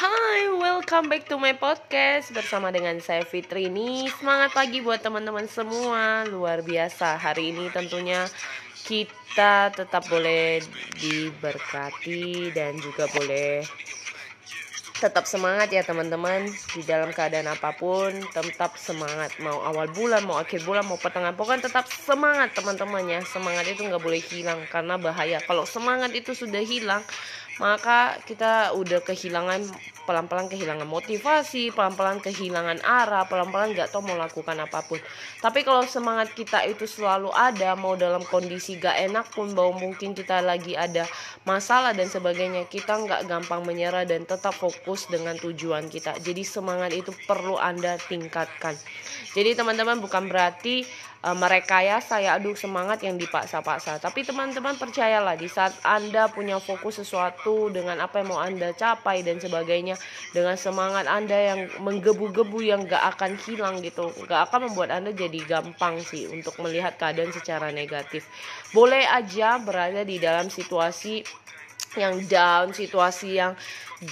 welcome back to my podcast bersama dengan saya Fitri ini Semangat pagi buat teman-teman semua. Luar biasa. Hari ini tentunya kita tetap boleh diberkati dan juga boleh tetap semangat ya teman-teman. Di dalam keadaan apa pun tetap semangat. Mau awal bulan mau akhir bulan mau pertengahan pokoknya tetap semangat teman-teman ya. Semangat itu nggak boleh hilang karena bahaya. Kalau semangat itu sudah hilang maka kita udah kehilangan pelan-pelan kehilangan motivasi, pelan-pelan kehilangan arah, pelan-pelan nggak tahu mau lakukan apa pun. Tapi kalau semangat kita itu selalu ada, mau dalam kondisi gak enak pun, bahwa mungkin kita lagi ada masalah dan sebagainya, kita nggak gampang menyerah dan tetap fokus dengan tujuan kita. Jadi semangat itu perlu Anda tingkatkan. Jadi teman-teman bukan berarti uh, merekayasa ya aduh semangat yang dipaksa-paksa. Tapi teman-teman percayalah di saat Anda punya fokus sesuatu dengan apa yang mau Anda capai dan sebagainya, dengan semangat Anda yang menggebu-gebu yang gak akan hilang gitu, gak akan membuat Anda jadi gampang sih untuk melihat keadaan secara negatif. Boleh aja berada di dalam situasi yang down, situasi yang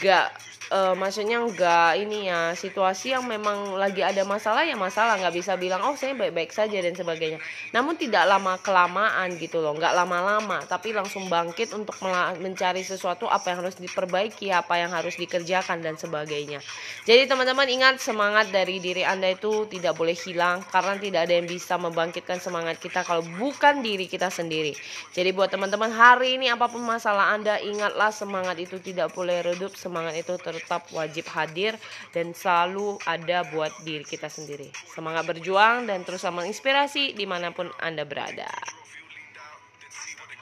gak uh, maksudnya enggak ini ya situasi yang memang lagi ada masalah ya masalah. Nggak bisa bilang oh saya baik-baik saja dan sebagainya. Namun tidak lama kelamaan gitu loh nggak lama-lama tapi langsung bangkit untuk mencari sesuatu apa yang harus diperbaiki apa yang harus dikerjakan dan sebagainya. Jadi teman-teman ingat semangat dari diri anda itu tidak boleh hilang karena tidak ada yang bisa membangkitkan semangat kita kalau bukan diri kita sendiri. Jadi buat teman-teman hari ini apa pun masalah anda ingatlah semangat itu tidak boleh redup semangat itu tetap wajib hadir dan selalu ada buat diri kita sendiri. Semangat berjuang dan terus menginspirasi di mana pun Anda berada.